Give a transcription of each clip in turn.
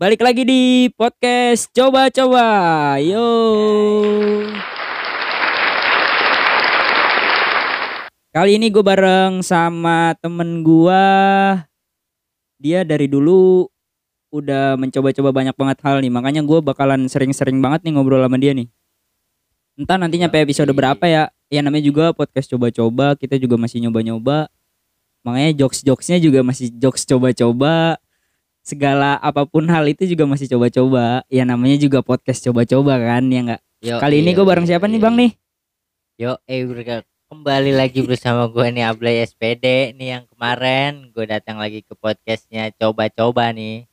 Balik lagi di podcast coba-coba. Yo. Kali ini gue bareng sama temen gua. Dia dari dulu udah mencoba-coba banyak banget hal nih. Makanya gue bakalan sering-sering banget nih ngobrol sama dia nih. Entah nanti nyampe episode berapa ya. Ya namanya juga podcast coba-coba. Kita juga masih nyoba-nyoba. Makanya jokes-jokesnya juga masih jokes coba-coba segala apa pun hal itu juga masih coba-coba ya namanya juga podcast coba-coba kan ya nggak Yo, kali ini iya, gue bareng iya, siapa nih iya. bang nih Yo, eh kembali lagi bersama gue nih Ablay SPD nih yang kemarin gue datang lagi ke podcastnya coba-coba nih.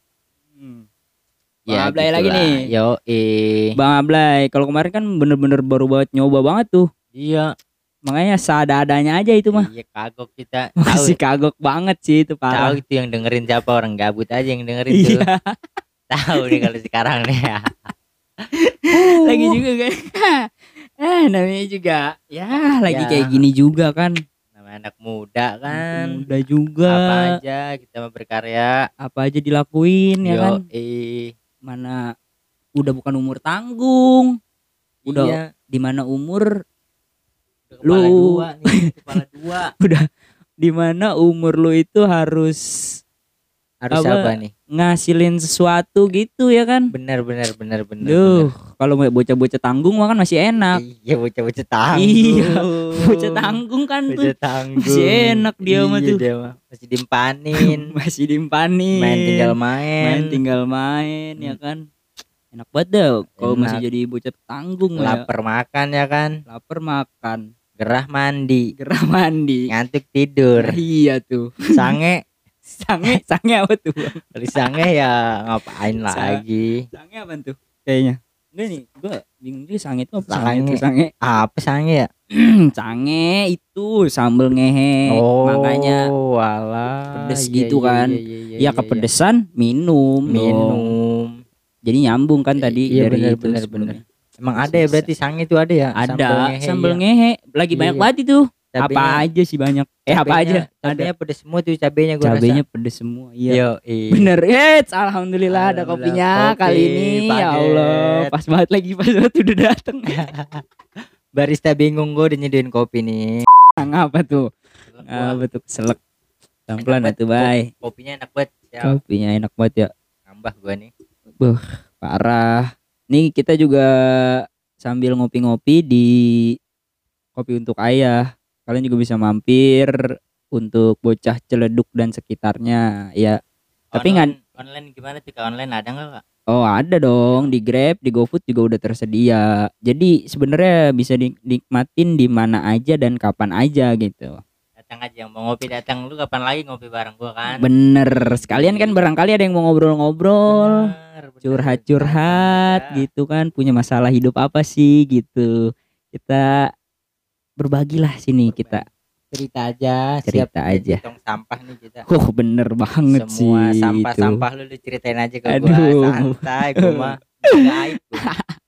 Bang Ablay lagi nih. Yo, eh. bang Ablay kalau kemarin kan bener-bener baru banget nyoba banget tuh Iya. Makanya seada-adanya aja itu mah Iya kagok kita. masih Tahu, kagok banget sih itu tahu parah itu yang dengerin siapa orang gabut aja yang dengerin tuh. iya Tahu nih kalau sekarang nih ya. lagi juga kan eh namanya juga ya lagi Ya. kayak gini juga kan Nama anak muda kan. udah juga Apa aja kita mau berkarya. apa aja dilakuin ya Yo, kan eh. mana udah bukan umur tanggung Udah Iya. di mana umur Kepala Lu- dua nih, kepala dua. di mana umur lu itu harus Harus Apa? apa nih? ngasilin sesuatu gitu ya kan Bener bener bener bener. Duh, kalau mau bocah-bocah tanggung mah kan masih enak. Iya bocah-bocah tanggung. Iya, Bocah tanggung kan tuh Bocah tanggung. masih enak dia mah Iya, tuh. dia mah. Masih dimpanin. masih dimpanin. main tinggal main. main tinggal main ya Hmm. kan. Enak banget dah kalau masih jadi bocah tanggung ya. Lapar makan ya kan. Lapar makan, Gerah mandi. gerah mandi. Ngantuk tidur. Nah, iya tuh. Sange. Sange, sange apa tuh? Kalau sange ya ngapain lagi? Sange apa tuh? Kayaknya. Enggak nih, gua bingung juga sange itu apa? Sange, Sange. itu sange. Apa sange ya? sange itu sambel ngehe. oh, Makanya walah. pedes Iya, gitu iya, kan. iya, iya, iya, ya iya. kepedesan minum dong. Minum. Jadi nyambung kan tadi Iya, dari bener, itu bener, sebelumnya. Emang ada ya berarti sange itu ada ya? Ada ngehe, sambel iya. ngehe, lagi banyak Iya. banget itu. apa aja sih banyak. Eh apa aja? cabenya- Ada. Pedes semua tuh cabenya gue Cabenya pedes semua. Iya. Yo, iya. Bener, Eits, alhamdulillah ada kopinya kopi, kali ini. Ya. Allah, pas banget lagi pas banget udah dateng. Barista bingung gue udah nyediain kopi nih. apa tuh? Apa tuh selek. Pelan-pelan Enak atuh, bay. Kopinya enak banget. Ya, Kopinya enak banget ya. nambah gue nih. Parah. Nih kita juga sambil ngopi-ngopi di Kopi untuk Ayah. Kalian juga bisa mampir untuk bocah celeduk dan sekitarnya ya. Tapi nggak online, online gimana? Kak? Online ada nggak kak? Oh ada dong di Grab, di GoFood juga udah tersedia. Jadi sebenarnya bisa dinikmatin di mana aja dan kapan aja gitu. Datang aja yang mau ngopi datang. Lu kapan lagi ngopi bareng gue kan? Bener. Sekalian kan barangkali ada yang mau ngobrol-ngobrol, curhat-curhat Ada. gitu kan, punya masalah hidup apa sih gitu. Kita berbagilah sini kita. cerita aja. Cerita siap aja. tong sampah nih kita. Oh bener banget Semua sih. sampah-sampah lu, lu ceritain aja ke Aduh. gue. Santai gue mah. Aib gua.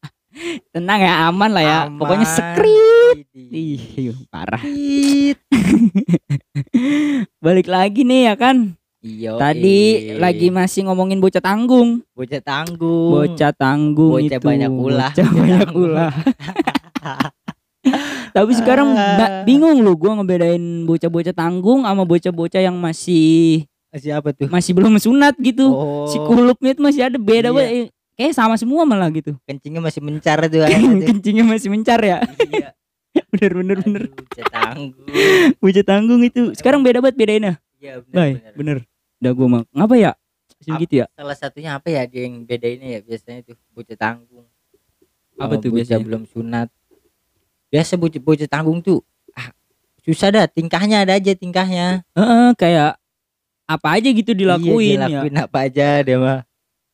Tenang ya, aman lah ya. Pokoknya Aman. skrit. Widih. Ih, parah. Balik lagi nih ya kan. Iyo, Tadi eh. lagi masih ngomongin bocah tanggung. bocah tanggung. Bocah tanggung Bocah itu. banyak ulah. Bocah Bocah banyak ulah. Tapi sekarang ba- bingung lu gua ngebedain bocah-bocah tanggung sama bocah-bocah yang masih Siapa tuh? masih belum sunat gitu. Oh, Si kulupnya itu masih ada beda Iya. banget. Kayak sama semua malah gitu. kencingnya masih mencar tuh. Kencingnya masih mencar ya. Iya. Bener bener bener. Aduh, bocah tanggung. Bocah tanggung itu. Sekarang beda banget bedainnya. Iya benar. bener. Udah gua mah. Ngapa ya? Gitu ya? Salah satunya apa ya dia yang bedainnya ya biasanya tuh bocah tanggung. Apa tuh biasanya? belum sunat. Biasa bocah bocah tanggung tuh ah, susah dah tingkahnya ada aja tingkahnya. Heeh, kayak apa aja gitu dilakuin iya, ya. dilakuin apa aja dia mah.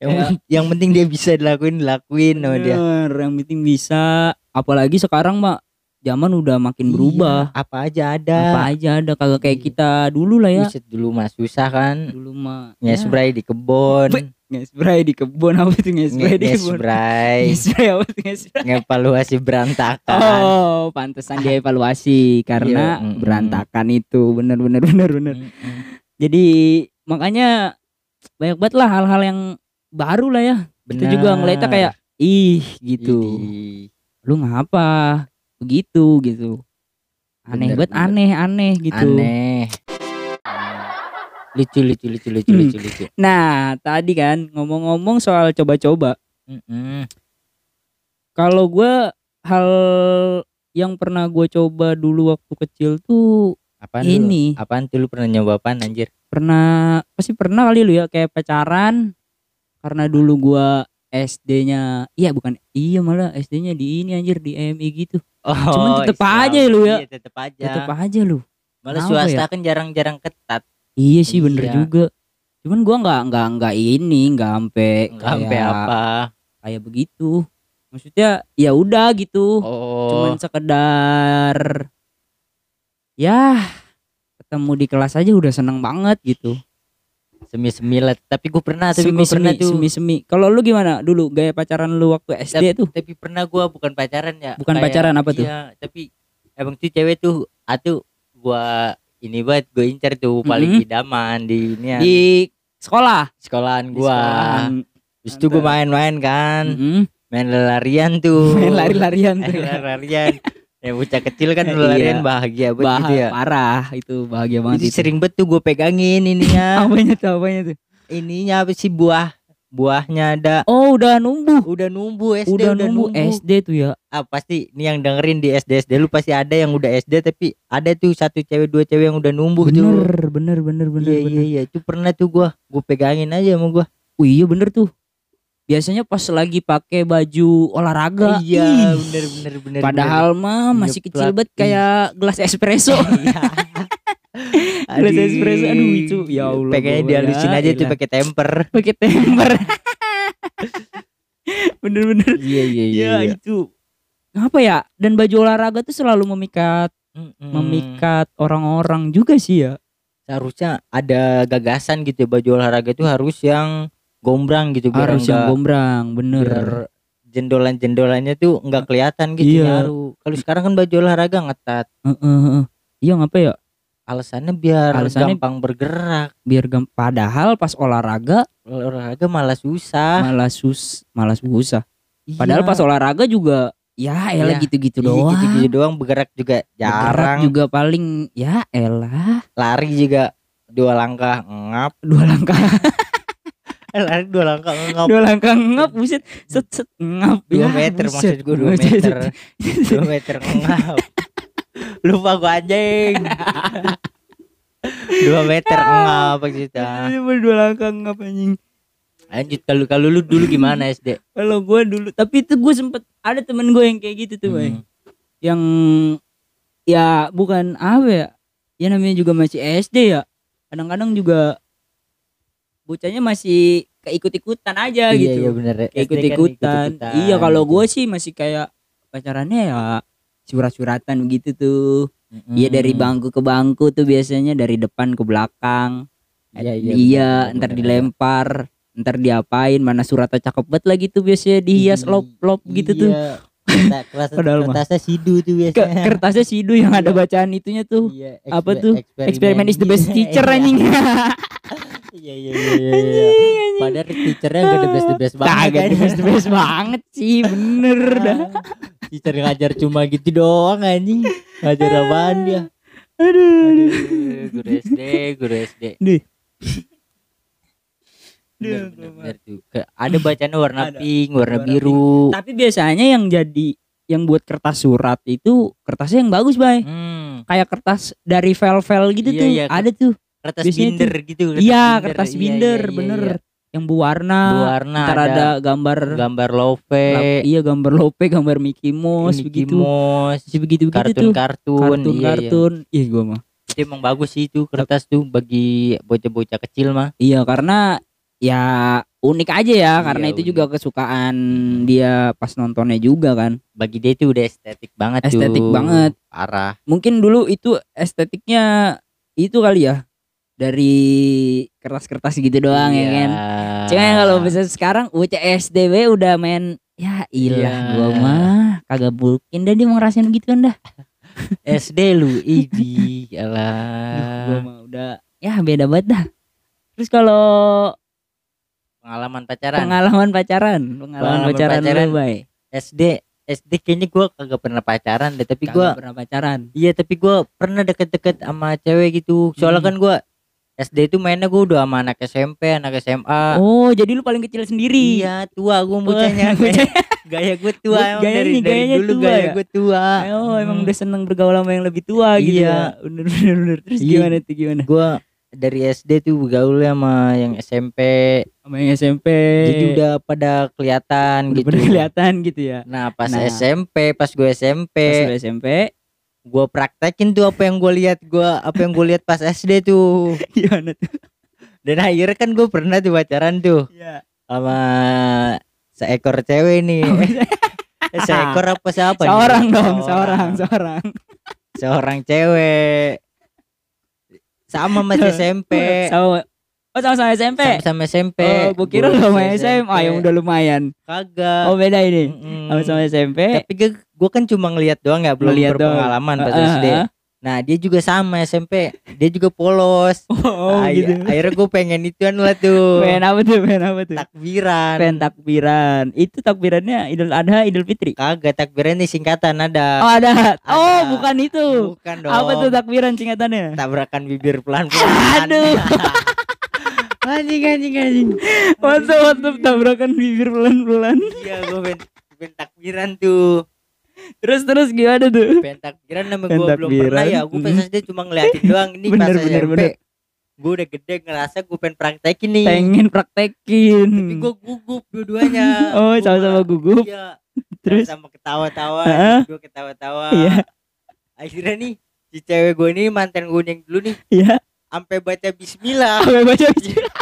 Yang, Ya. yang penting dia bisa dilakuin dilakuin sama dia. Yang penting bisa. Apalagi sekarang mah zaman udah makin berubah. Iya, apa aja ada. Apa aja ada kagak kayak Iya. kita dulu lah ya. Buset, dulu mah susah kan. Dulu mah Nge-spray di kebon. Be- Nge-spray di kebun apa tuh nge-spray di kebun? Nge-spray. Nge-spray apa tuh nge-spray? Ngevaluasi berantakan. Oh, pantesan dievaluasi karena Iya, berantakan itu. Bener bener bener bener. Jadi makanya banyak banget lah hal-hal yang baru lah ya. Kita juga ngeliatnya kayak ih gitu. Lu ngapa? Begitu gitu. Aneh Bener, banget bener. aneh aneh gitu. Aneh. Lucu lucu lucu lucu Hmm. lucu lucu. Nah tadi kan ngomong-ngomong soal coba-coba. Mm-mm. kalau gua hal yang pernah gue coba dulu waktu kecil tuh apaan Ini. lu? apaan tuh? Lu pernah nyoba apaan anjir? Pernah pasti pernah kali lu ya kayak pacaran karena dulu gua SD-nya iya bukan iya malah SD-nya di ini anjir di MI gitu. Oh Cuman tetep Islam. aja lu ya. iya, tetep aja. Tetep aja lu. Malah Kenapa swasta ya? kan jarang-jarang ketat. Iya sih bener Iya. juga. Cuman gua nggak nggak nggak ini nggak sampai nggak sampai apa. kayak begitu. Maksudnya ya udah gitu. Oh. Cuman sekedar ya ketemu di kelas aja udah seneng banget gitu semi semi lah tapi gue pernah tapi semi gue pernah semi tuh. semi semi kalau lu gimana? Dulu gaya pacaran lu waktu SD tuh? tapi pernah gua bukan pacaran ya. Bukan Kayak- pacaran, apa tuh? iya tapi emang tuh cewek tuh atuh gua ini banget gue incar tuh paling Mhm. idaman di ini di sekolah? Sekolahan sekolahan. Terus tuh gue main-main kan. Mm-mm. main lari-larian tuh. Main lari-larian tuh. Lari-larian ya bocah kecil kan Iya. larian bahagia banget Bah- gitu ya. parah itu bahagia banget jadi itu. sering tuh gue pegangin ininya. Apanya tuh apanya tuh? Ininya apa sih buah? Buahnya ada. Oh udah numbuh. Udah numbu SD udah, udah, numbuh numbu SD tuh ya. Ah pasti ini yang dengerin di SD SD lu pasti ada yang udah SD tapi ada tuh satu cewek dua cewek yang udah numbuh tuh. Bener bener bener bener iya bener. iya iya. Itu pernah tuh gua gua pegangin aja sama gua. Oh iya bener tuh biasanya pas lagi pakai baju olahraga. Iya ih, bener bener bener padahal mah masih kecil banget ih. kayak gelas espresso. Iya. Gelas espresso, aduh, itu, ya Allah, pengennya gua, dihalusin ya aja tuh elah. pakai temper. Pakai temper. Bener-bener iya iya ya itu. Apa ya? Dan baju olahraga tuh selalu memikat Mm-mm. memikat orang-orang juga sih ya. Seharusnya ada gagasan gitu ya, baju olahraga itu harus yang gombrang gitu biar harus yang gombrang bener biar jendolan-jendolannya tuh nggak kelihatan gitu Iya. nyaru. Kalau sekarang kan baju olahraga ngetat. Heeh, heeh. iya ngapa ya Alasannya biar Alasannya- gampang bergerak. biar gam- padahal pas olahraga Olahraga malah susah. malah sus malah susah Iya. padahal pas olahraga juga ya elah Iya. gitu-gitu Iya, doang gitu-gitu doang bergerak juga Bergerak jarang. juga paling ya elah Lari juga dua langkah ngap. dua langkah lari dua langkah ngap. dua langkah ngap buset set set ngap Dua Ya, meter buset. maksud gue dua meter. dua meter ngap. Lupa gua anjing. dua meter ngap kita. Iya, dua langkah ngap anjing Lanjut kalau kalau lu dulu gimana SD? kalau gue dulu tapi itu gue sempet ada temen gue yang kayak gitu tuh. Hmm. yang ya bukan apa ya ya namanya juga masih SD ya kadang-kadang juga bocahnya masih keikut-ikutan aja Iya, gitu iya bener. Kan ikut-ikutan ikut-ikutan iya kalau gue sih masih kayak pacarannya ya surat-suratan gitu tuh. Iya dari bangku ke bangku tuh biasanya dari depan ke belakang Iya, iya, iya bener, ntar bener. dilempar ntar diapain mana suratnya cakep banget lagi tuh biasanya dihias Ih, lop-lop gitu tuh Iya. Kertas, kertas, Padahal kertasnya sidu tuh biasanya. kertasnya sidu yang ada bacaan itunya tuh Iya, apa tuh? eksperimen is the best teacher Iya. anjing Iya iya iya iya. iya. Padahal teachernya gak the best the best banget Kagak kan. the best the best banget sih bener dah Teacher ngajar cuma gitu doang anjing. Ngajar apaan dia? aduh Aduh, guru SD, guru SD. Duh. Bener, bener, bener. Ke- Ada bacanya warna Ada. pink, warna Warna biru. tapi biasanya yang jadi yang buat kertas surat itu kertasnya yang bagus bay Hmm, kayak kertas dari vel-vel gitu Iya, tuh iya, ada tuh kertas Biasanya binder gitu. iya kertas Iya, binder iya, iya, bener iya. yang berwarna Berwarna ntar ada, ada, gambar gambar love, lap- iya gambar lope gambar Mickey Mouse Mickey begitu Mouse, begitu begitu tuh kartun-kartun. kartun iya, iya. kartun ih gua mah Itu emang bagus sih itu kertas tuh bagi bocah-bocah kecil mah. Iya karena ya unik aja ya karena Iya, itu unik. juga kesukaan dia pas nontonnya juga kan. Bagi dia itu udah estetik banget Estetik tuh. banget. Parah. Mungkin dulu itu estetiknya itu kali ya dari kertas-kertas gitu doang ya kan. Cuma kalau bisa sekarang bocah SDW udah main ya ilah Iya. gua mah kagak mungkin dah dia mau ngerasain begituan dah. SD lu idi Duh, gua mah udah ya beda banget dah. Terus kalau pengalaman pacaran Pengalaman pacaran, pengalaman Pengalaman pacaran, pacaran. lu, Bay. SD SD kayaknya gua kagak pernah pacaran deh tapi Kagak gua pernah pacaran. iya tapi gua pernah deket-deket sama cewek gitu soalnya Hmm. kan gua SD itu mainnya gua udah sama anak SMP anak SMA Oh, jadi lu paling kecil sendiri. iya tua Oh, bocahnya bocah. gaya gua tua emang gaya dari, nih, dari gayanya dulu tua gaya ya? gua tua Oh, emang Hmm. udah seneng bergaul sama yang lebih tua gitu Iya. ya. Bener bener bener. Terus Iya. gimana tuh gimana? gua dari SD tuh bergaul sama yang SMP Sama yang SMP. jadi udah pada kelihatan udah gitu pada kelihatan gitu ya. nah pas Nah. SMP pas gue SMP Pas lu SMP gue praktekin tuh apa yang gue lihat gua apa yang gue lihat pas SD tuh gimana tuh? dan akhirnya kan gue pernah tuh pacaran tuh Iya. sama seekor cewek nih eh, seekor apa siapa nih? Seorang dong, seorang, seorang. seorang cewek sama masih SMP Sama Oh, sama-sama SMP. sama SMP Oh, gua kira sama SMA yang udah lumayan. kagak Oh, beda ini. Mm-mm. Sama-sama SMP. tapi gue kan cuma ngeliat doang ya belum Ngeliat doang. berpengalaman pas Ah, ah, SD ah. nah dia juga sama SMP dia juga polos Oh, Ah, gitu. akhirnya gue pengen ituan lah tuh Pengen apa tuh? Pengen apa tuh? takbiran Pengen takbiran. Itu takbirannya Idul Adha, Idul Fitri. kagak takbiran nih singkatan ada Oh, ada. Oh, Ada. bukan itu. bukan dong Apa tuh takbiran singkatannya? tabrakan bibir pelan pelan Aduh. Anjing anjing anjing Mantap, mantap tabrakan bibir pelan-pelan. iya gue pengen, pengen takbiran tuh Terus terus gimana tuh? pengen takbiran nama gue belum pernah ya gue pas. SD cuma ngeliatin doang ini Bener, pas bener, SMP bener. gue udah gede ngerasa gue pengen praktekin nih Pengen praktekin. tapi gue gugup dua-duanya Oh, sama-sama gugup. iya Terus sama ketawa-tawa Heeh. gue ketawa-tawa Iya. akhirnya nih si cewek gue ini mantan gue yang dulu nih Iya. Sampai baca Bismillah Sampai baca bismillah.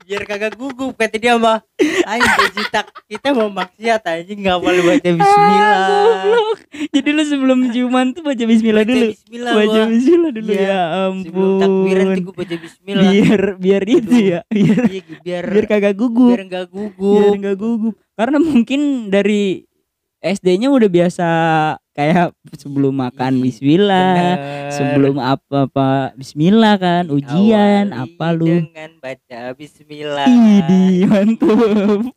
biar kagak gugup kata dia mah anjing jitak kita mau maksiat anjing nggak boleh baca Bismillah Ah, goblok. Jadi lu sebelum ciuman tuh baca bismillah Baca dulu. Bismillah Baca gua. bismillah dulu Iya. ya sebelum takbiran tuh ampun. gue baca Bismillah Biar biar itu Aduh. ya, biar Iya, biar biar kagak gugup. biar nggak biar gugup nggak gugup karena mungkin dari SD-nya udah biasa kayak sebelum makan Ih, Bismillah Bener. sebelum apa-apa Bismillah kan ujian Awali apa lu? dengan baca Bismillah. Idi mantap.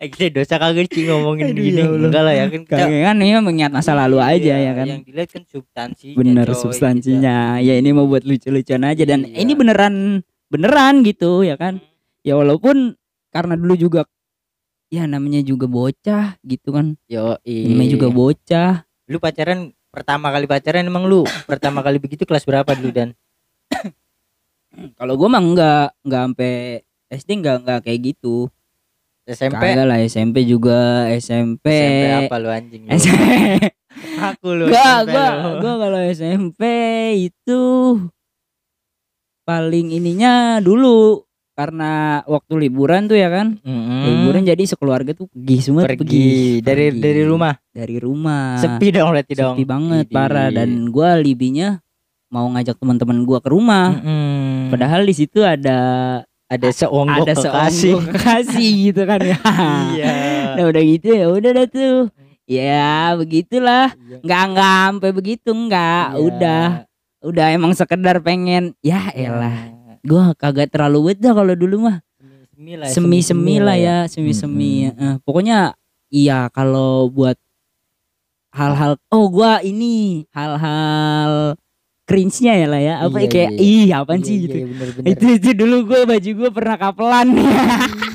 Eh kita dosa kagak sih ngomongin Aduh, gini ya enggak lah ya kan kita kan ini mengingat masa lalu aja Iya, ya kan. yang dilihat kan substansinya bener coy, substansinya. ya ini mau buat lucu-lucuan aja dan Iya. ini beneran beneran gitu ya kan. Ya walaupun karena dulu juga ya namanya juga bocah gitu kan yo namanya juga bocah lu pacaran pertama kali pacaran emang lu pertama kali begitu kelas berapa dulu dan Kalau gua mah enggak enggak sampai SD enggak enggak kayak gitu. SMP Kagak lah SMP juga SMP. SMP apa lu anjing lu SMP. aku lu Gua SMP gua lu. gua kalau SMP itu paling ininya dulu karena waktu liburan tuh ya kan. Mm-mm. Liburan jadi sekeluarga tuh pergi semua Hmm. pergi dari Pergi. dari rumah Dari rumah. sepi dong berarti dong Sepi banget Idih. parah dan gua libinya mau ngajak teman-teman gua ke rumah. Mm-mm. Padahal di situ ada ada seonggok ada kekasih seonggok kekasih gitu kan ya. iya Nah udah gitu ya udah dah tuh. Ya begitulah. Iya. Nggak nggak sampai begitu nggak. Iya. Udah udah emang sekedar pengen. Ya elah. Gua kagak terlalu wet dah kalau dulu mah. semi lah Semi semi lah ya semi semi. Eh, pokoknya iya kalau buat hal-hal oh gua ini hal-hal cringe-nya ya lah ya apa Iya, kayak iya. ih apaan Iya, sih iya, gitu bener, bener. itu itu dulu gue baju gue pernah kapelan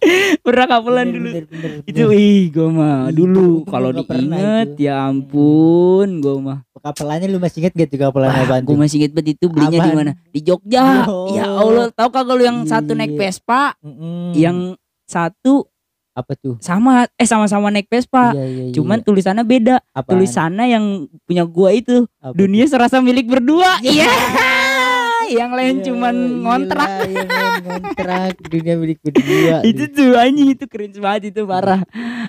pernah kapelan dulu. bener, bener, itu bener. ih gue mah dulu kalau diinget itu. ya ampun gue mah. Kapelannya lu masih inget gak tuh kapelan apaan gue masih inget banget itu belinya di mana? Di Jogja. Oh. ya Allah tahu kagak lu yang satu naik Iya. Vespa? Mm-mm. yang satu apa tuh? sama eh sama-sama naik Vespa. Iya, iya, iya. cuman tulisannya beda. Apaan? tulisannya yang punya gua itu. Apa dunia serasa milik berdua. Iya yang lain Iya, cuman ngontrak. iyalah, yang lain ngontrak. Dunia milik berdua itu tuh anjing itu cringe banget itu parah.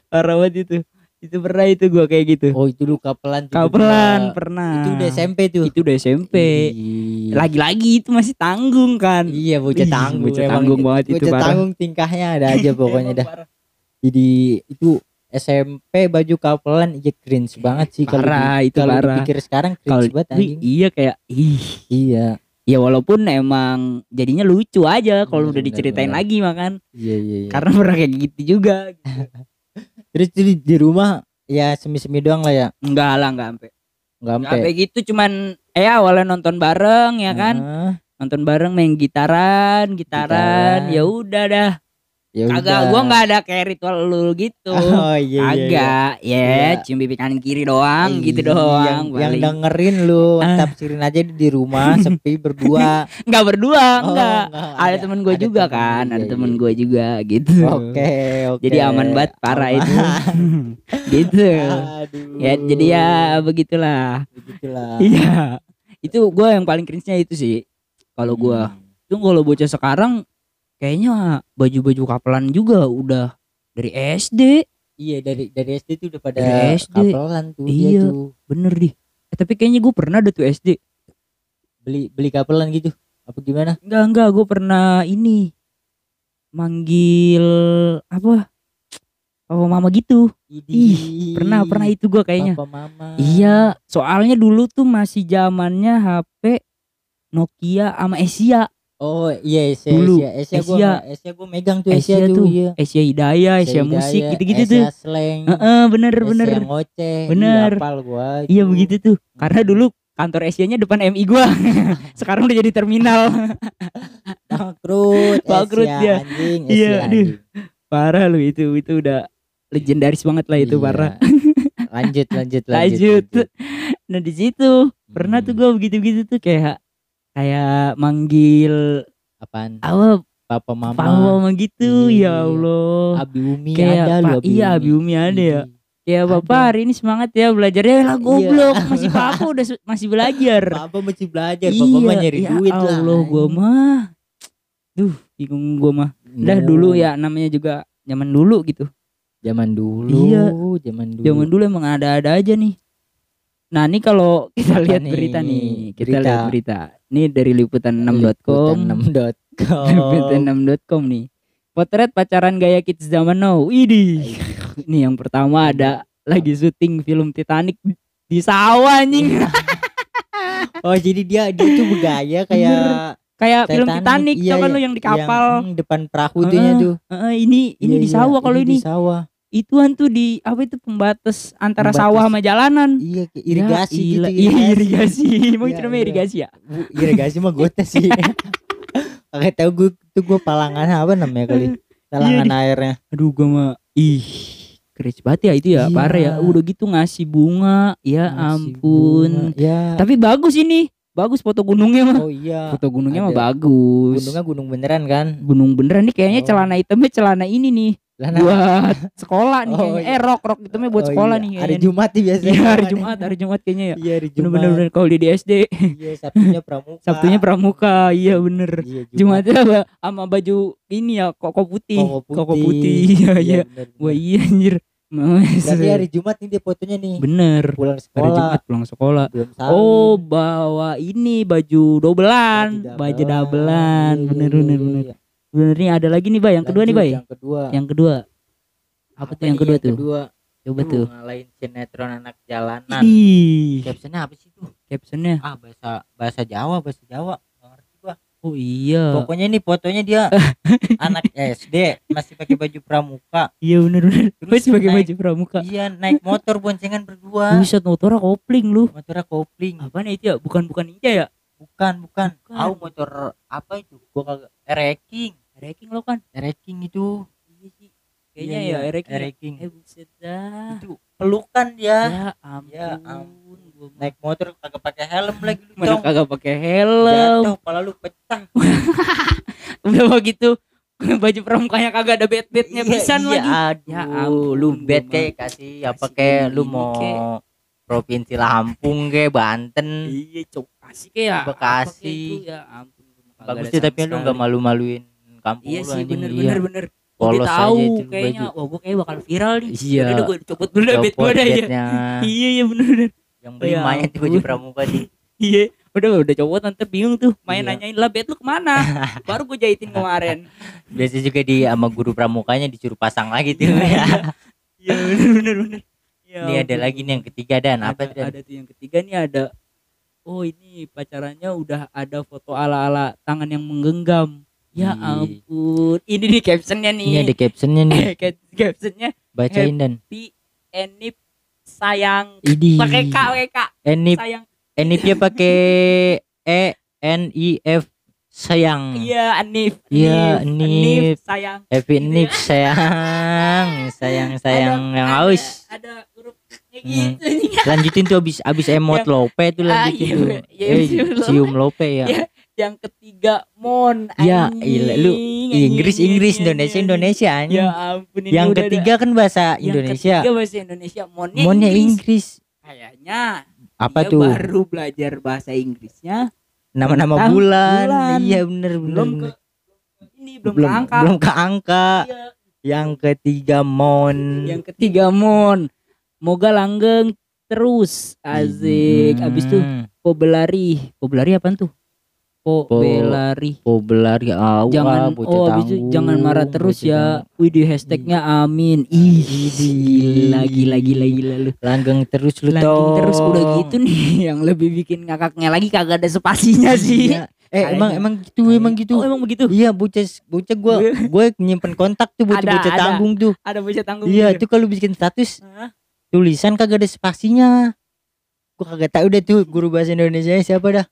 Parah banget itu. Itu pernah itu gua kayak gitu. Oh itu lu kapelan kapelan pernah. Itu udah SMP tuh. Itu udah SMP lagi-lagi itu masih tanggung kan. Iya bocah tanggung bocah tanggung banget itu, bocah tanggung tingkahnya ada aja pokoknya dah. Jadi itu SMP baju kapelan iya cringe banget sih kalau Parah, di- itu kalau dipikir sekarang cringe banget wih, anjing. iya kayak ih. Iya ya walaupun emang jadinya lucu aja kalau Bener, udah diceritain bener. lagi makan Iya iya. iya. karena pernah kayak gitu juga Terus di, di rumah ya semi-semi doang lah ya. enggak lah enggak sampai Enggak sampai. sampai gitu cuman eh awalnya nonton bareng ya kan nonton bareng main gitaran gitaran Gitaran. ya udah dah Ya Kagak, gua nggak ada kayak ritual lu gitu. Oh iya iya. iya. Agak, ya Iya. cium pipi kanan kiri doang, gitu Iya, doang. Yang, yang dengerin lu Ah. tafsirin aja di rumah sepi berdua. Nggak berdua, Oh, enggak. enggak, Ada temen gue juga temen, kan, iya, ada iya, temen iya. gue juga gitu. Oke, oke. Jadi aman banget parah itu. gitu. Aduh. Ya jadi ya begitulah. begitulah. Iya. Itu gua yang paling cringe-nya itu sih. Kalau gua, Hmm. itu kalau bocah sekarang kayaknya baju-baju kapelan juga udah dari SD. Iya dari dari SD tuh udah pada Dari SD. kapelan tuh dia Iya. tuh Bener deh. Eh, tapi kayaknya gue pernah ada tuh SD. beli beli kapelan gitu. Apa gimana? Enggak enggak gue pernah ini manggil apa? Papa mama gitu. Ih, pernah pernah itu gue kayaknya. Papa mama. Iya, soalnya dulu tuh masih zamannya HP Nokia sama Asia. Oh iya Asia Dulu, Asia Asia gua Asia. Asia gua megang tuh Asia, Asia, tuh, tuh iya. Asia Hidayah, Asia, Asia Musik gitu-gitu Asia tuh. Slang. Heeh, bener bener. Asia ngoceh. Bener. Iya, hafal gua. Iya itu. begitu tuh. Karena dulu kantor Asia-nya depan MI gua. Sekarang udah jadi terminal. Bangkrut. Bangkrut Asia, dia. Anjing, Iya, Asia, aduh. Parah lu itu, itu udah legendaris banget lah itu Iya. parah. Lanjut lanjut lanjut. Lanjut. Nah di situ pernah tuh Hmm. gua begitu-begitu tuh kayak kayak manggil Apaan? apa Papa mama. papa mama gitu Iya. ya Allah. Abi Umi Kayak ada loh iya, Abi Umi ada ya. Ya Ada. bapak hari ini semangat ya belajarnya lah Iya. goblok masih papa udah masih belajar. Papa masih belajar, papa mah nyari ya duit lah. Allah gua mah. Duh, bingung gua mah. Udah No. dulu ya namanya juga zaman dulu gitu. Zaman dulu. Iya. Zaman dulu. Zaman dulu emang ada-ada aja nih. Nah, ini kalau kita lihat nih? berita nih, kita Berita. lihat berita. Ini dari liputan6.com. Liputan6.com. liputan6.com nih. Potret pacaran gaya kids zaman now. Widih. Ini yang pertama ada lagi syuting film Titanic di sawah anjing. Oh jadi dia dia tuh bergaya kayak Kayak film Titanic, iya, tau kan iya. lu yang di kapal. Yang, depan perahu Heeh. tuh. Heeh, ini ini Iya, di iya, sawah kalau ini. di sawah. Ituan tuh di apa itu pembatas antara Pembatas. sawah sama jalanan. Iya kayak irigasi Ya, gitu. Iya, irigasi. Emang Iya, itu namanya iya. irigasi ya? Bu, irigasi mah gue sih. Kayak tahu gue tuh gue palangan apa namanya kali. Talangan airnya. Aduh gua mah ih keren banget ya itu ya Iya. parah ya udah gitu ngasih bunga ya Ngasih ampun bunga. Ya. tapi bagus ini bagus foto gunungnya mah Oh iya. foto gunungnya mah ada. bagus Gunungnya gunung beneran kan? gunung beneran nih kayaknya Oh. celana hitamnya celana ini nih Lah, nah. buat sekolah nih Oh, kayaknya iya. eh rok rok hitamnya buat Oh, sekolah iya. nih Hari Jumat nih biasanya. iya hari Jumat hari Jumat kayaknya ya Iya hari bener Jumat. bener bener kalau di SD Iya Sabtunya pramuka. Sabtunya pramuka iya bener Iya, Jumatnya apa, sama baju ini ya koko putih Koko putih. koko putih iya iya bener, bener. wah iya anjir Berarti hari Jumat nih dia fotonya nih. bener Pulang hari sekolah. Jumat pulang sekolah Belum. Oh, bawa ini baju dobelan, baju dabelan. Iya, Bener iya, bener iya, bener. iya. Bener nih ada lagi nih, Bay. Yang kedua nih, Lanjut, Bay. Yang kedua. Yang kedua. Apa tuh yang kedua tuh? Kedua. Coba Tuh, tuh. ngalahin sinetron anak jalanan. Ih, Captionnya apa sih tuh? captionnya. Ah bahasa bahasa Jawa, bahasa Jawa. Oh iya. Pokoknya nih fotonya dia anak SD masih pakai baju pramuka. Iya bener bener. Terus Masih pakai baju pramuka. Iya, naik motor boncengan berdua. Buset motornya kopling lu. Motornya kopling. Apa nih itu ya? Bukan bukan Ninja ya? Bukan, bukan. Bukan. Tahu motor apa itu? Gua kagak Ereking. Lo kan? Ereking itu. Iya sih. Kayaknya Iya, ya iya, Ranking. Ereking. Eh buset dah. Itu pelukan dia. Ya ampun. Ya ampun. Gua Naik motor kagak pakai helm lagi lu, Mana kagak pakai helm. Jatuh, kepala lu pecah. udah begitu baju pramukanya kagak ada bed-bednya Iya, pisan iya, lagi Aduh, Ya ampun, lu mah. kayak kasih apa Kasih kayak lu mau kek. provinsi Lampung kayak Banten. iya cok kasih kayak Bekasi. ya ampun Bagus sih tapi lu nggak malu-maluin kampung iya lu sih bener iya. bener bener. Polos tahu itu lu kayaknya. baju. wah gua kayak bakal viral nih. Iya. udah gua copot dulu dah bed Copot gua dah ya. Iya iya bener bener. Yang beli Ya mayat di baju pramuka di iya. Udah udah copot nanti bingung tuh. Main Iya. nanyain lah bed lu ke mana? Baru gua jahitin kemarin. Biasa juga di sama guru pramukanya disuruh pasang lagi tuh. Iya bener bener bener. Ya ini ada lagi nih yang ketiga dan. Apa ada, Dan? ada tuh yang ketiga nih ada. Oh ini pacarannya udah ada foto ala-ala tangan yang menggenggam. Ya ampun. Ini nih captionnya nih. Ini ada captionnya nih. Cap- captionnya Bacain dan. Enip sayang Idi. pakai K pakai K Enip sayang Enipnya pakai E N I F sayang. iya Anif Iya, Anif. sayang Happy Nip sayang, sayang sayang Ada- yang haus. ada grupnya Hmm. gitu Lanjutin tuh abis abis emot lope tuh Ah, lanjutin iya, tuh. iya, Eh, cium lope. cium lope ya. Yang ketiga Mon Ya, iya, lu Inggris Inggris Indonesia. Indonesia anjing. ya ampun ini yang udah ketiga kan bahasa ada- yang Indonesia. ketiga bahasa Indonesia Monnya, Monnya Inggris. Inggris. kayaknya Apa dia tuh? baru belajar bahasa Inggrisnya Nama-nama bulan. bulan. Iya bener bener. belum ke ini belum, belum ke angka belum ke angka. Iya. Yang ketiga Mon. yang ketiga Mon moga langgeng terus asik abis itu Hmm. Pobelari Pobelari apaan tuh Pobelari Pobelari awal jangan oh abis itu jangan marah terus ya wih di hashtagnya amin ih gila gila gila gila lu langgeng terus lu Langgeng terus udah gitu nih yang lebih bikin ngakaknya lagi kagak ada spasinya sih Iya. Eh Kayaknya. emang emang gitu emang gitu. oh emang begitu Iya bocah bocah gua gue nyimpen kontak tuh bocah bocah Ada, ada. tanggung tuh. ada bocah tanggung Iya gitu. tuh kalau bikin status Hah? tulisan kagak ada spasinya. Gua kagak tahu deh tuh guru bahasa Indonesia siapa dah.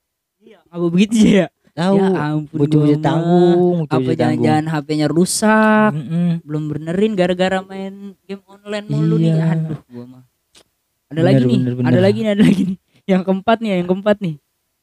Apa begitu ya Tahu. ya ampun bocah bocah gua mah. tanggung. apa jangan-jangan HP-nya rusak Mm-mm. belum benerin gara-gara main game online mulu nih Iya. aduh gua mah ada Bener, lagi nih bener, bener. ada lagi nih ada lagi nih yang keempat nih yang keempat nih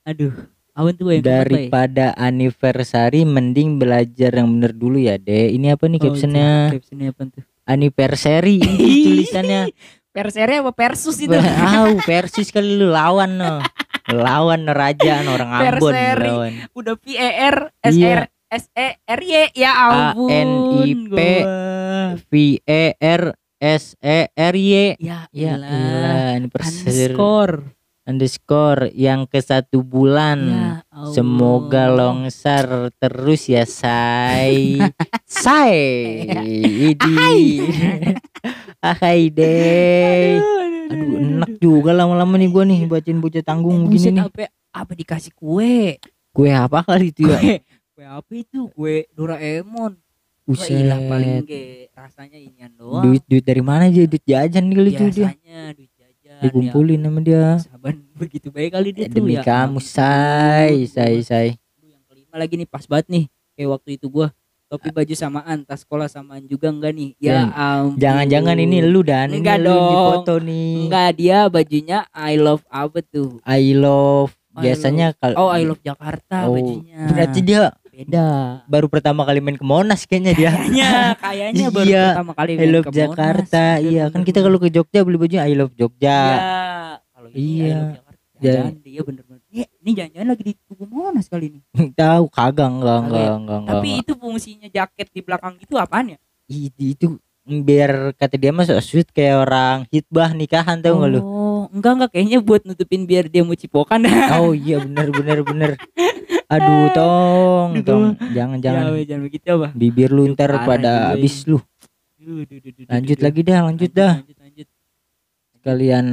aduh awan tuh yang keempat Bay? Daripada anniversary mending belajar yang bener dulu ya deh. Ini apa nih Oh, captionnya? captionnya apa tuh Anniversary tulisannya. Persere apa Persus itu Wow, Persis kali lu lawan no. Lawan raja orang Ambon lawan. udah P E R S Iya. R S E R Y ya ampun A-N-I-P. gua. V E R S E R Y. ya Ya anniversary underscore underscore yang ke satu bulan. ya. Semoga longsar terus ya say. say. Idi. Hai deh. Aduh enak juga lama-lama nih gua nih bacain bocah tanggung Buset, begini nih. apa apa dikasih kue Kue apa kali itu ya? kue kue apa itu kue Doraemon Wah, ilah paling Buset. ge rasanya inian doang Duit duit dari mana aja duit jajan nih kali itu dia. biasanya duit jajan Dikumpulin sama dia. ya, saban begitu baik kali dia tuh Demi ya kamu ampun. say say say. Yang kelima lagi nih pas banget nih kayak waktu itu gua topi baju samaan tas sekolah samaan juga enggak nih ya ampun Jangan-jangan ini lu dan ini Enggak lu di dong. foto nih. enggak dia bajunya I love apa tuh I love I biasanya kalau oh I love Jakarta Oh, bajunya berarti dia beda baru pertama kali main ke Monas kayaknya dia. kayaknya kayaknya baru Iya, pertama kali I main love ke Jakarta. Monas. Iya, kan kita kalau ke Jogja beli baju I love Jogja. Iya. Kalau ini Iya. I love Jakarta. Ja- Jangan dia bener-bener. Ini jangan-jangan lagi di Tugu Monas kali ini. Tahu kagak enggak enggak enggak enggak. Tapi enggak. itu fungsinya jaket di belakang itu apaan ya? itu, itu biar kata dia mah so sweet kayak orang hitbah nikahan tahu nggak lu? Oh, enggak enggak kayaknya buat nutupin biar dia mau cipokan. Oh iya bener bener bener. Aduh tong tong jangan jangan Ya, jangan begitu apa? bibir lu ntar pada habis lu. Lanjut lagi dah lanjut dah. Lanjut, lanjut. Sekalian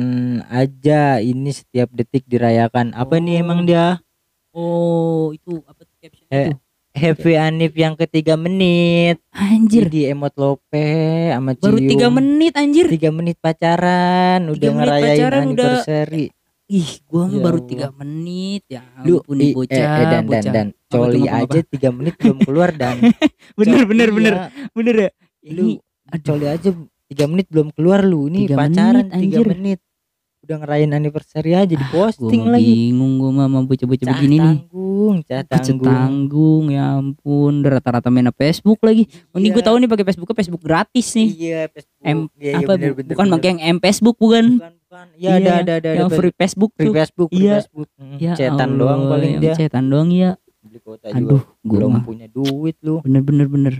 aja ini setiap detik dirayakan. Apa nih Oh. emang dia? Oh, itu apa tuh caption Eh, itu? Happy Anif yang ketiga menit. Anjir, Jadi emot lope sama baru cium. tiga menit anjir. Tiga menit pacaran, udah Tiga menit ngerayain pacaran, udah- anniversary. Ih, gua mah Ya baru tiga menit ya. Lu Ampun i- nih eh, bocah, eh, dan dan bocah. dan tuh, coli apa, apa? aja tiga menit belum keluar dan bener bener bener iya. bener ya. lu coli aja tiga menit belum keluar lu ini Tiga pacaran menit, tiga menit udah ngerayain anniversary aja di Gua posting mah lagi bingung gua mah sama bocah-bocah Cah begini nih. tanggung cah tanggung tanggung ya ampun rata-rata main Facebook lagi. Oh, ini gue Iya. tahu nih pakai Facebook Facebook gratis nih. iya Facebook M Iya, iya, apa bener, bu- bener, bukan bener. pakai yang M Facebook bukan? bukan bukan ya Iya, ada ada ada yang ada free Facebook free. Facebook free Iya. Facebook Hmm, Ya cetan doang Allah, paling yang dia Cetan doang ya. beli kota Aduh, juga belum mah punya duit lu bener bener bener.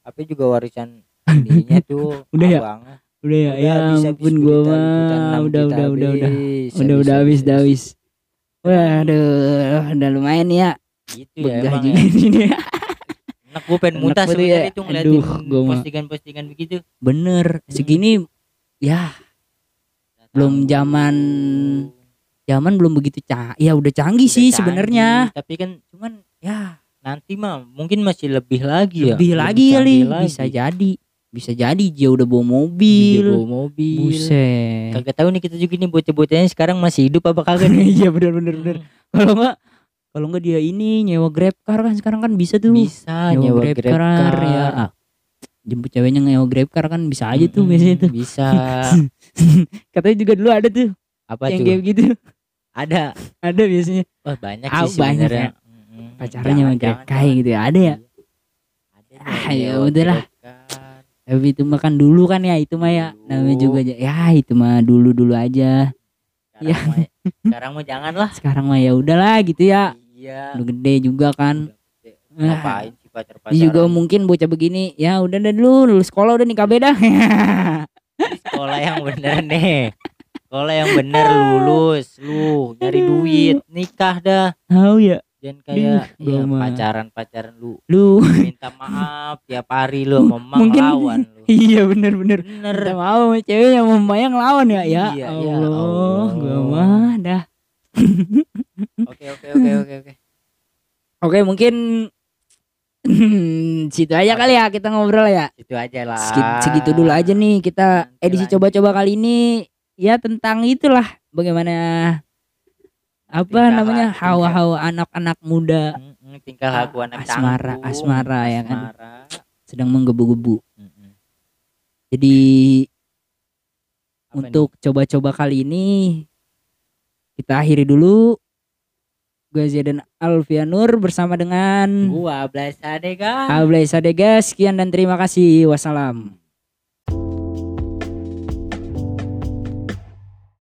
tapi juga warisan ininya tuh Udah ya? abangnya. Udah ya, ya habis, habis ampun gua mah udah udah udah udah. Udah udah habis udah habis. Waduh, udah lumayan ya. gitu ya emang ya. ini nih. Enak gue pengen muntah sebenarnya ya. itu ngeliatin gua postingan-postingan begitu. Bener, segini ya belum zaman zaman belum begitu cah ya udah canggih Udah sih canggih, sebenarnya tapi kan cuman ya nanti mah mungkin masih lebih lagi ya lebih lagi kali canggih lagi. bisa jadi bisa jadi dia udah bawa Dia mobil bawa mobil. Buset. Kagak tahu nih kita juga nih bocah-bocahnya sekarang masih hidup apa kagak nih? Iya bener bener bener. Kalau enggak kalau enggak dia ini nyewa grab car kan sekarang kan bisa tuh. Bisa Nyewa nyewa Grab grab, car, car, ya. jemput ceweknya nyewa grab car kan bisa aja tuh Mm-mm, biasanya tuh. bisa. Katanya juga dulu ada tuh. Apa yang tuh? kayak gitu. Ada. Ada biasanya. Wah banyak Ah, sih banyak sebenarnya. ya. Mm-mm. pacarnya Jangan, sama kayak gitu ya ada ya? Ada Ah, ya udahlah. Tapi itu mah kan dulu kan ya itu mah ya. Namanya juga aja ya itu mah dulu dulu aja. Sekarang Ya. mah sekarang mah jangan lah sekarang mah ya udahlah gitu ya. Iya. Udah gede juga kan. Ngapain sih pacar pacaran Dia juga mungkin bocah begini. Ya udah dah dulu lulus sekolah udah nikah beda. Sekolah yang bener nih. Sekolah yang bener lulus. Lu nyari duit nikah dah. Tahu ya dan kayak Duh, ya, mah. pacaran pacaran lu. Lu. Minta maaf tiap hari lu emang Mungkin- lawan lu. iya bener bener. Bener. Udah mau cewek yang mau yang lawan ya? Ya Iya, ya Allah, Allah. gua mah dah. Oke oke oke oke oke. Oke mungkin situ aja kali ya kita ngobrol ya. Itu aja lah. Segi- segitu dulu aja nih kita Nanti edisi coba-coba kali ini ya tentang itulah bagaimana apa Tingkah namanya? hawa-hawa anak-anak muda. Tingkah laku anak Asmara, canggung, asmara, ya kan? asmara. sedang menggebu-gebu. Jadi Apa untuk coba-coba kali ini kita akhiri dulu. Gue Zidan Alfianur bersama dengan gua Ablay Sadega sekian dan terima kasih. Wassalam